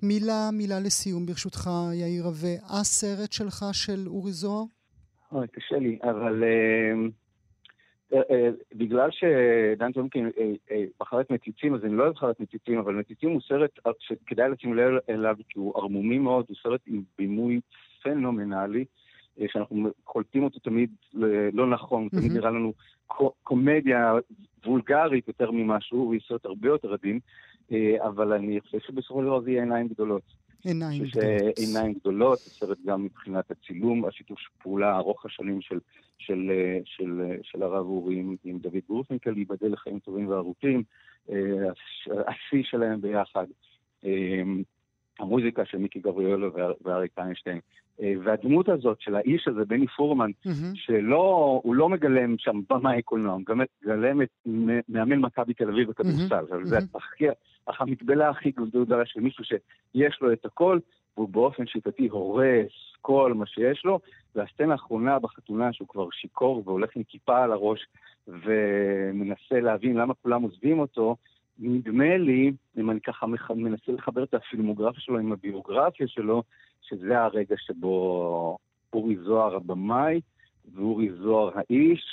מילה, מילה לסיום ברשותך, יאיר רווה. הסרט שלך של אורי זוהר? אוי, קשה לי, אבל uh, בגלל שדן טומקין בחר את מציצים, אז אני לא אבחר את מציצים, אבל מציצים הוא סרט שכדאי לשים לב אליו, כי הוא ערמומי מאוד, הוא סרט עם בימוי פנומנלי. אה, שאנחנו קולטים אותו תמיד לא נכון, mm-hmm. תמיד נראה לנו קומדיה וולגרית יותר ממשהו, הוא סרט הרבה יותר עדין, אה, אבל אני חושב שבסופו של דבר זה יהיה עיניים גדולות. עיניים גדולות. עיניים גדולות, הסרט גם מבחינת הצילום, השיתוף פעולה ארוך השנים של, של, אה, של, של הרב אורי עם, עם דוד גרופנקל, ייבדל לחיים טובים וארוכים, השיא שלהם ביחד. המוזיקה של מיקי גבריאלו ואריק איינשטיין. אה, והדמות הזאת של האיש הזה, בני פורמן, mm-hmm. שלא, הוא לא מגלם שם במאי קולנוע, הוא מגלם את מאמן מכבי תל אביב בכדורסל. Mm-hmm. זה הכי, המקבלה הכי גדולה של מישהו שיש לו את הכל, והוא באופן שיטתי הורס כל מה שיש לו, והסצנה האחרונה בחתונה שהוא כבר שיכור והולך עם כיפה על הראש ומנסה להבין למה כולם עוזבים אותו, נדמה לי, אם אני ככה מנסה לחבר את הפילמוגרפיה שלו עם הביוגרפיה שלו, שזה הרגע שבו אורי זוהר הבמאי ואורי זוהר האיש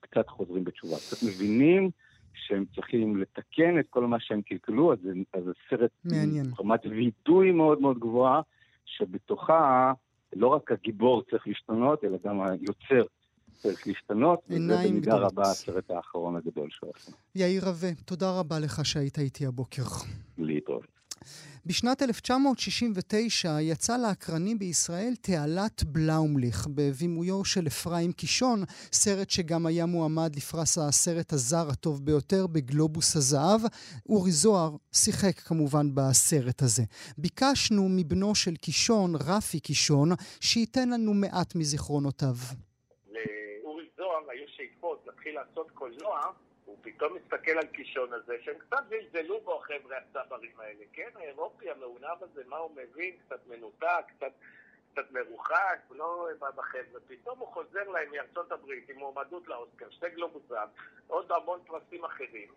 קצת חוזרים בתשובה, קצת מבינים שהם צריכים לתקן את כל מה שהם קלקלו, אז, זה סרט מעניין. רמת וידוי מאוד מאוד גבוהה, שבתוכה לא רק הגיבור צריך להשתנות, אלא גם היוצר צריך להשתנות, וזה במידה רבה הסרט האחרון הגדול עשה. יאיר רווה, תודה רבה לך שהיית איתי הבוקר. להתראות. בשנת 1969 יצא לאקרנים בישראל תעלת בלאומליך בבימויו של אפרים קישון, סרט שגם היה מועמד לפרס הסרט הזר הטוב ביותר בגלובוס הזהב. אורי זוהר שיחק כמובן בסרט הזה. ביקשנו מבנו של קישון, רפי קישון, שייתן לנו מעט מזיכרונותיו. להתחיל לעשות קולנוע, פתאום מסתכל על קישון הזה, שהם קצת זלזלו בו החבר'ה הצברים האלה, כן? האירופי המעונב הזה, מה הוא מבין? קצת מנותק, קצת... קצת מרוחק, לא בחבר'ה, פתאום הוא חוזר להם מארצות הברית עם מועמדות לאוסקר, שתי גלובוסם, עוד המון פרסים אחרים.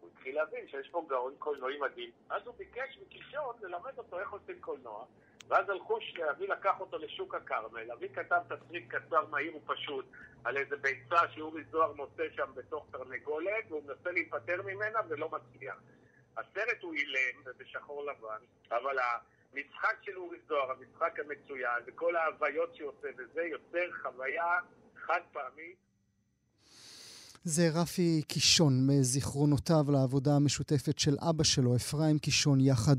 הוא התחיל להבין שיש פה גאון קולנועי מדהים, אז הוא ביקש מקישון ללמד אותו איך עושים קולנוע, ואז הלכו, אבי לקח אותו לשוק הכרמל, אבי כתב תסריט קצר, מהיר ופשוט, על איזה ביצה שאורי זוהר מוצא שם בתוך תרנגולת, והוא מנסה להיפטר ממנה ולא מצליח. הסרט הוא אילם ובשחור לבן, אבל המשחק של אורי זוהר, המשחק המצוין, וכל ההוויות שהוא עושה וזה, יוצר חוויה חד פעמית זה רפי קישון מזיכרונותיו לעבודה המשותפת של אבא שלו, אפרים קישון, יחד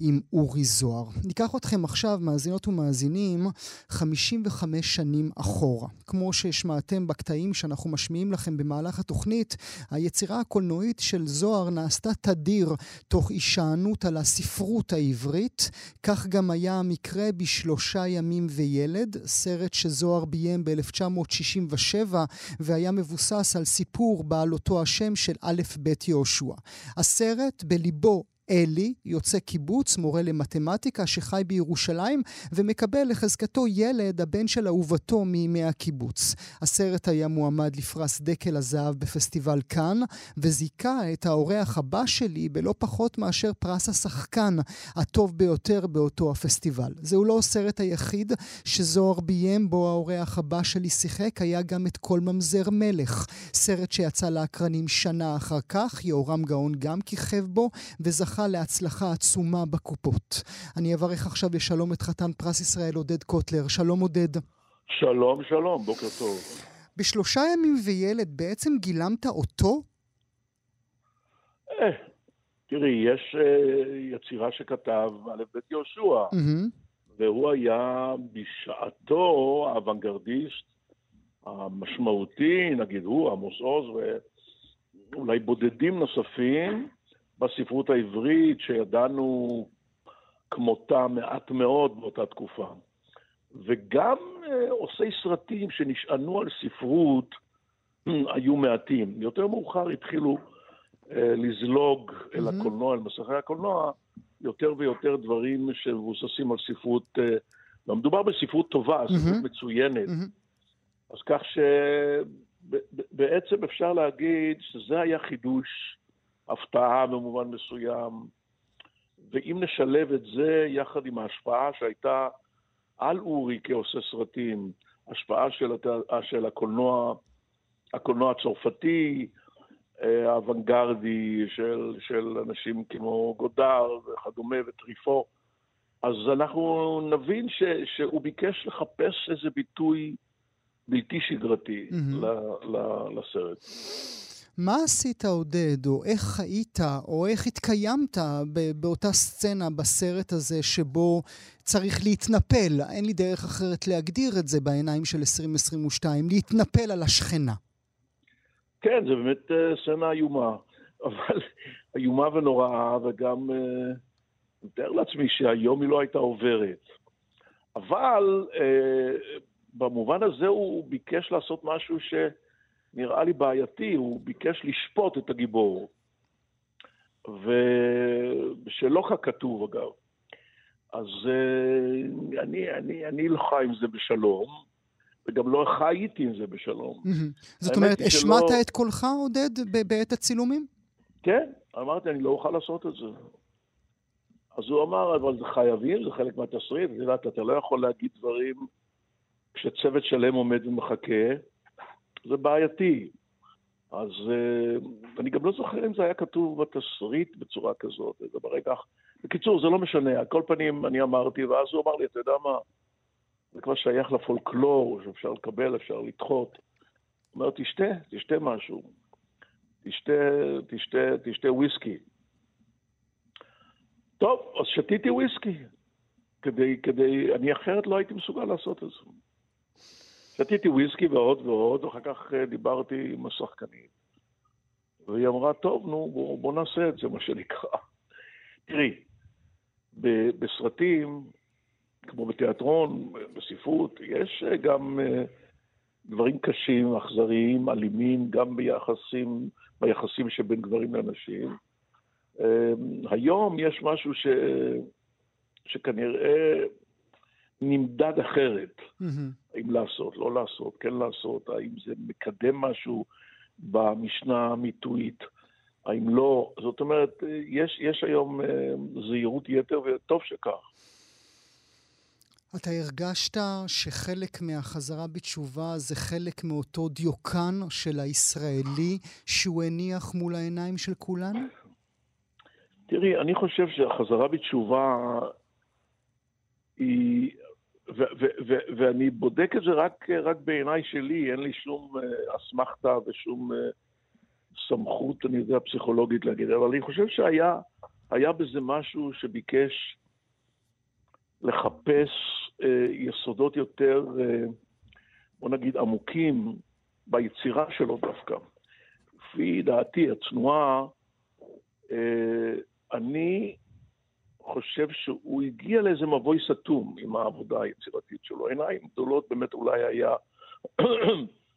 עם אורי זוהר. ניקח אתכם עכשיו, מאזינות ומאזינים, 55 שנים אחורה. כמו שהשמעתם בקטעים שאנחנו משמיעים לכם במהלך התוכנית, היצירה הקולנועית של זוהר נעשתה תדיר תוך הישענות על הספרות העברית. כך גם היה המקרה בשלושה ימים וילד, סרט שזוהר ביים ב-1967 והיה מבוסס על סיפור סיפור בעל אותו השם של א' ב' יהושע. הסרט בליבו אלי, יוצא קיבוץ, מורה למתמטיקה שחי בירושלים ומקבל לחזקתו ילד, הבן של אהובתו מימי הקיבוץ. הסרט היה מועמד לפרס דקל הזהב בפסטיבל כאן, וזיכה את האורח הבא שלי בלא פחות מאשר פרס השחקן הטוב ביותר באותו הפסטיבל. זהו לא הסרט היחיד שזוהר ביים בו האורח הבא שלי שיחק, היה גם את כל ממזר מלך. סרט שיצא לאקרנים שנה אחר כך, יהורם גאון גם כיכב בו, וזכה זכה להצלחה עצומה בקופות. אני אברך עכשיו לשלום את חתן פרס ישראל עודד קוטלר. שלום עודד. שלום, שלום, בוקר טוב. בשלושה ימים וילד בעצם גילמת אותו? אה, תראי, יש אה, יצירה שכתב א' ב' יהושע, והוא היה בשעתו האוונגרדיסט המשמעותי, נגיד הוא, עמוס עוז, ואולי בודדים נוספים, בספרות העברית, שידענו כמותה מעט מאוד באותה תקופה. וגם אה, עושי סרטים שנשענו על ספרות היו מעטים. יותר מאוחר התחילו אה, לזלוג. אל הקולנוע, אל מסכי הקולנוע, יותר ויותר דברים שמבוססים על ספרות, אה, ומדובר בספרות טובה. ספרות מצוינת. אז כך שבעצם אפשר להגיד שזה היה חידוש הפתעה במובן מסוים. ואם נשלב את זה יחד עם ההשפעה שהייתה על אורי כעושה סרטים, השפעה של, הת... של הקולנוע, הקולנוע הצרפתי, אה, האוונגרדי, של, של אנשים כמו גודר וכדומה וטריפו, אז אנחנו נבין ש, שהוא ביקש לחפש איזה ביטוי בלתי שגרתי mm-hmm. ל, ל, לסרט. מה עשית, עודד, או איך חיית, או איך התקיימת באותה סצנה בסרט הזה שבו צריך להתנפל, אין לי דרך אחרת להגדיר את זה בעיניים של 2022, להתנפל על השכנה. כן, זה באמת uh, סצנה איומה, אבל איומה ונוראה, וגם uh, מתאר לעצמי שהיום היא לא הייתה עוברת. אבל uh, במובן הזה הוא ביקש לעשות משהו ש... נראה לי בעייתי, הוא ביקש לשפוט את הגיבור. ושלא ככתוב אגב. אז uh, אני, אני, אני לא חי עם זה בשלום, וגם לא חייתי עם זה בשלום. זאת אומרת, השמעת שלא... את קולך, עודד, בעת הצילומים? כן, אמרתי, אני לא אוכל לעשות את זה. אז הוא אמר, אבל זה חייבים, זה חלק מהתסריט, את יודעת, אתה לא יכול להגיד דברים כשצוות שלם עומד ומחכה. זה בעייתי. אז uh, אני גם לא זוכר אם זה היה כתוב בתסריט בצורה כזאת, זה ברגע... בקיצור, זה לא משנה, על כל פנים אני אמרתי, ואז הוא אמר לי, אתה יודע מה, זה כבר שייך לפולקלור, שאפשר לקבל, אפשר לדחות. הוא אומר, תשתה, תשתה משהו. תשתה, תשתה, תשתה וויסקי. טוב, אז שתיתי וויסקי. כדי, כדי, אני אחרת לא הייתי מסוגל לעשות את זה. שתיתי וויסקי ועוד ועוד, ואחר כך אה, דיברתי עם השחקנית. והיא אמרה, טוב, נו, בוא, בוא נעשה את זה, מה שנקרא. תראי, בסרטים, כמו בתיאטרון, בספרות, יש אה, גם אה, דברים קשים, אכזריים, אלימים, גם ביחסים, ביחסים שבין גברים לנשים. היום יש משהו ש... שכנראה נמדד אחרת. Mm-hmm. האם לעשות, לא לעשות, כן לעשות, האם זה מקדם משהו במשנה המיתואית, האם לא. זאת אומרת, יש, יש היום אה, זהירות יתר, וטוב שכך. אתה הרגשת שחלק מהחזרה בתשובה זה חלק מאותו דיוקן של הישראלי שהוא הניח מול העיניים של כולנו? תראי, אני חושב שהחזרה בתשובה היא ואני בודק את זה רק, רק בעיניי שלי, אין לי שום אה, אסמכתה ושום אה, סמכות, אני יודע, פסיכולוגית להגיד, אבל אני חושב שהיה היה בזה משהו שביקש לחפש אה, יסודות יותר, אה, בוא נגיד, עמוקים ביצירה שלו דווקא. לפי דעתי הצנועה, אה, אני חושב שהוא הגיע לאיזה מבוי סתום עם העבודה היצירתית שלו. עיניים גדולות באמת אולי היה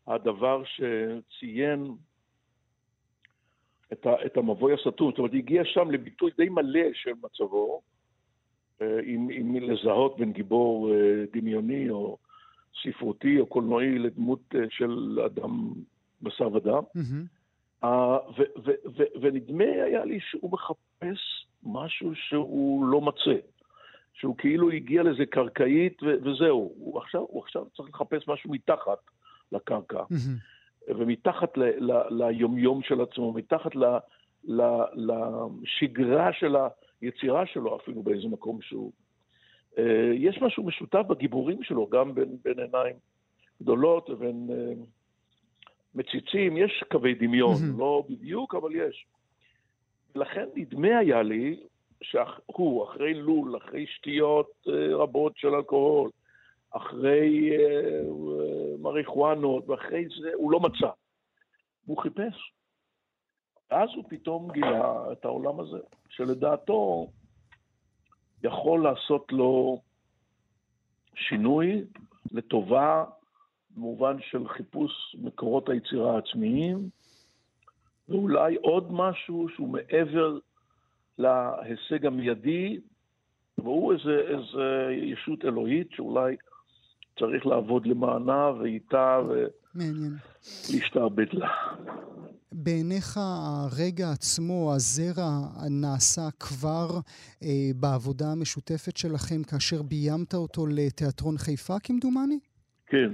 הדבר שציין את, ה, את המבוי הסתום. זאת אומרת, הגיע שם לביטוי די מלא של מצבו, אה, עם, עם לזהות בין גיבור אה, דמיוני או ספרותי או קולנועי לדמות אה, של אדם בשר ודם. Mm-hmm. ונדמה היה לי שהוא מחפש משהו שהוא לא מצא. שהוא כאילו הגיע לזה קרקעית וזהו. הוא עכשיו, הוא עכשיו צריך לחפש משהו מתחת לקרקע. Mm-hmm. ומתחת ל, ל, ליומיום של עצמו, מתחת ל, ל, לשגרה של היצירה שלו אפילו באיזה מקום שהוא. אה, יש משהו משותף בגיבורים שלו, גם בין, בין עיניים גדולות לבין אה, מציצים, יש קווי דמיון. לא בדיוק, אבל יש. לכן נדמה היה לי שהוא, אחרי לול, אחרי שתיות אה, רבות של אלכוהול, אחרי מריחואנות, ואחרי זה, הוא לא מצא. הוא חיפש. ואז הוא פתאום גילה את העולם הזה, שלדעתו יכול לעשות לו שינוי לטובה, במובן של חיפוש מקורות היצירה העצמיים, ואולי עוד משהו שהוא מעבר להישג המיידי, והוא איזה, איזה ישות אלוהית שאולי צריך לעבוד למענה ואיתה ולהשתעבד לה. בעיניך הרגע עצמו, הזרע, נעשה כבר אה, בעבודה המשותפת שלכם כאשר ביימת אותו לתיאטרון חיפה, כמדומני? כן.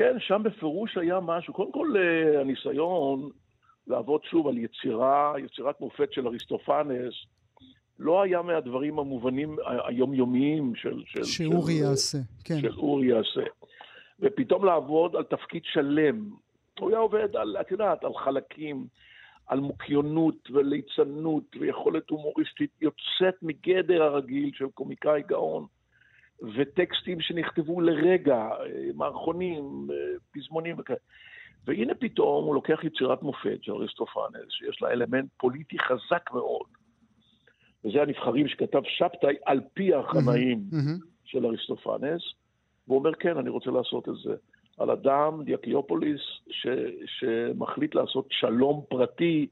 כן, שם בפירוש היה משהו. קודם כל, אה, הניסיון לעבוד שוב על יצירה, יצירת מופת של אריסטופנס, לא היה מהדברים המובנים היומיומיים של... של שאורי של, יעשה, כן. של אורי יעשה. ופתאום לעבוד על תפקיד שלם. הוא היה עובד על, את יודעת, על חלקים, על מוקיונות וליצנות ויכולת הומוריסטית יוצאת מגדר הרגיל של קומיקאי גאון, וטקסטים שנכתבו לרגע, מערכונים, פזמונים וכאלה. והנה פתאום הוא לוקח יצירת מופת של אריסטופנס, שיש לה אלמנט פוליטי חזק מאוד. וזה הנבחרים שכתב שבתאי על פי החנאים. של אריסטופנס, והוא אומר, כן, אני רוצה לעשות את זה. על אדם, דיאקיופוליס, ש, שמחליט לעשות שלום פרטי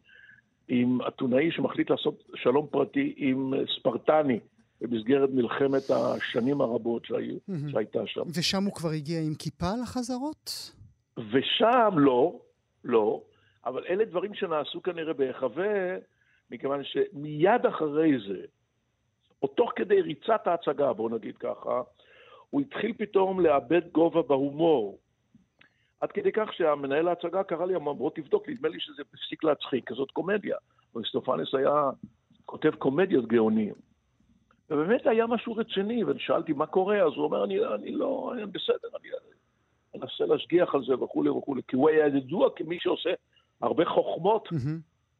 עם אתונאי שמחליט לעשות שלום פרטי עם ספרטני במסגרת מלחמת השנים הרבות שהיו, mm-hmm. שהייתה שם. ושם הוא כבר הגיע עם כיפה לחזרות? ושם לא, לא, אבל אלה דברים שנעשו כנראה בהיחווה, מכיוון שמיד אחרי זה, או תוך כדי ריצת ההצגה, בואו נגיד ככה, הוא התחיל פתאום לאבד גובה בהומור. עד כדי כך שהמנהל ההצגה קרא לי, אמר, בוא תבדוק, נדמה לי שזה הפסיק להצחיק, כזאת קומדיה. אריסטופנס היה כותב קומדיות גאונים. ובאמת היה משהו רציני, ושאלתי מה קורה, אז הוא אומר, אני, אני לא, אני בסדר, אני אנסה להשגיח על זה וכולי וכולי, כי הוא היה ידוע כמי שעושה הרבה חוכמות.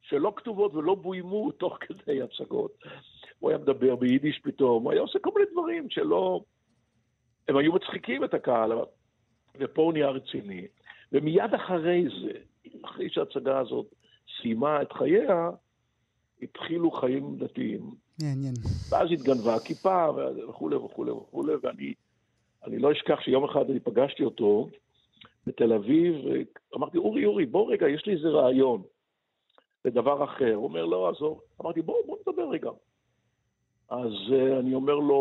שלא כתובות ולא בוימו תוך כדי הצגות. הוא היה מדבר ביידיש פתאום, הוא היה עושה כל מיני דברים שלא... הם היו מצחיקים את הקהל, ופה הוא נהיה רציני. ומיד אחרי זה, אחרי שההצגה הזאת סיימה את חייה, התחילו חיים דתיים. מעניין. ואז התגנבה הכיפה וכולי וכולי וכולי, ואני אני לא אשכח שיום אחד אני פגשתי אותו בתל אביב, ואמרתי, אורי, אורי, בוא רגע, יש לי איזה רעיון לדבר אחר. הוא אומר, לא, עזוב. אמרתי, בוא, בוא נדבר רגע. אז uh, אני אומר לו,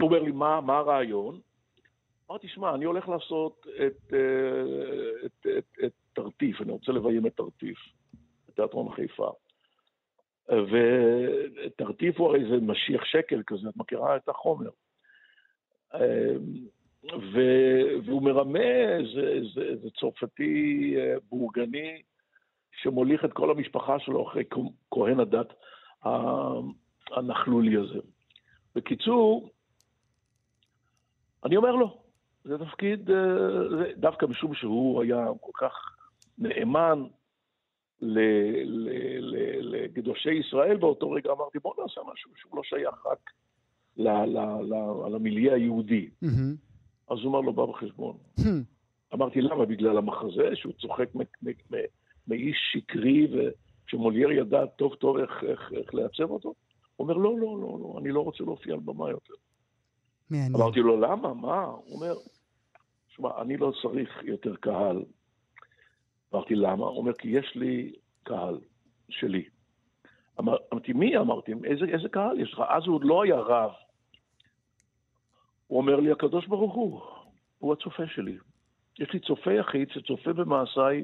הוא אומר לי, מה, מה הרעיון? אמרתי, שמע, אני הולך לעשות את, uh, את, את, את תרטיף, אני רוצה לביים את תרטיף, בתיאטרון חיפה. ותרטיף הוא הרי זה משיח שקל כזה, את מכירה את החומר. ו, והוא מרמה איזה, איזה, איזה צרפתי אה, בורגני שמוליך את כל המשפחה שלו אחרי כהן הדת הנכלולי הזה. בקיצור, אני אומר לו, זה תפקיד, אה, דווקא משום שהוא היה כל כך נאמן לקדושי ישראל באותו רגע, אמרתי, בוא נעשה משהו שהוא לא שייך רק למיליה היהודי. אז הוא אמר לו, בא בחשבון. אמרתי, למה? בגלל המחזה, שהוא צוחק מאיש שקרי, ושמולייר ידע טוב טוב איך, לייצב אותו? הוא אומר, לא, לא, לא, לא, אני לא רוצה להופיע על במה יותר. מעניין. אמרתי לו, למה? מה? הוא אומר, שמע, אני לא צריך יותר קהל. אמרתי, למה? הוא אומר, כי יש לי קהל שלי. אמר, אמרתי, מי? אמרתי, איזה, איזה קהל יש לך? אז הוא עוד לא היה רב. הוא אומר לי, הקדוש ברוך הוא, הוא הצופה שלי. יש לי צופה יחיד שצופה במעשיי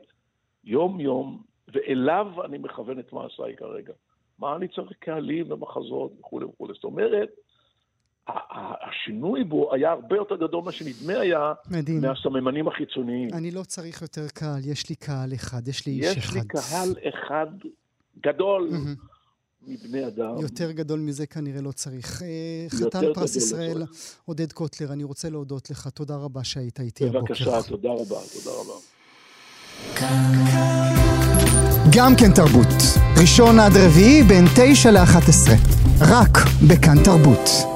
יום-יום, ואליו אני מכוון את מעשיי כרגע. מה אני צריך קהלים ומחזות וכולי וכולי. זאת אומרת, השינוי בו היה הרבה יותר גדול ממה שנדמה היה מדהים. מהסממנים החיצוניים. אני לא צריך יותר קהל, יש לי קהל אחד, יש לי איש יש אחד. יש לי קהל אחד גדול. מבני אדם. יותר גדול מזה כנראה לא צריך. אה, חתן פרס לא ישראל, לא עודד קוטלר, אני רוצה להודות לך. תודה רבה שהיית איתי הבוקר. בבקשה, תודה רבה, תודה רבה. גם כן תרבות. ראשון עד רביעי בין תשע לאחת עשרה. רק בכאן תרבות.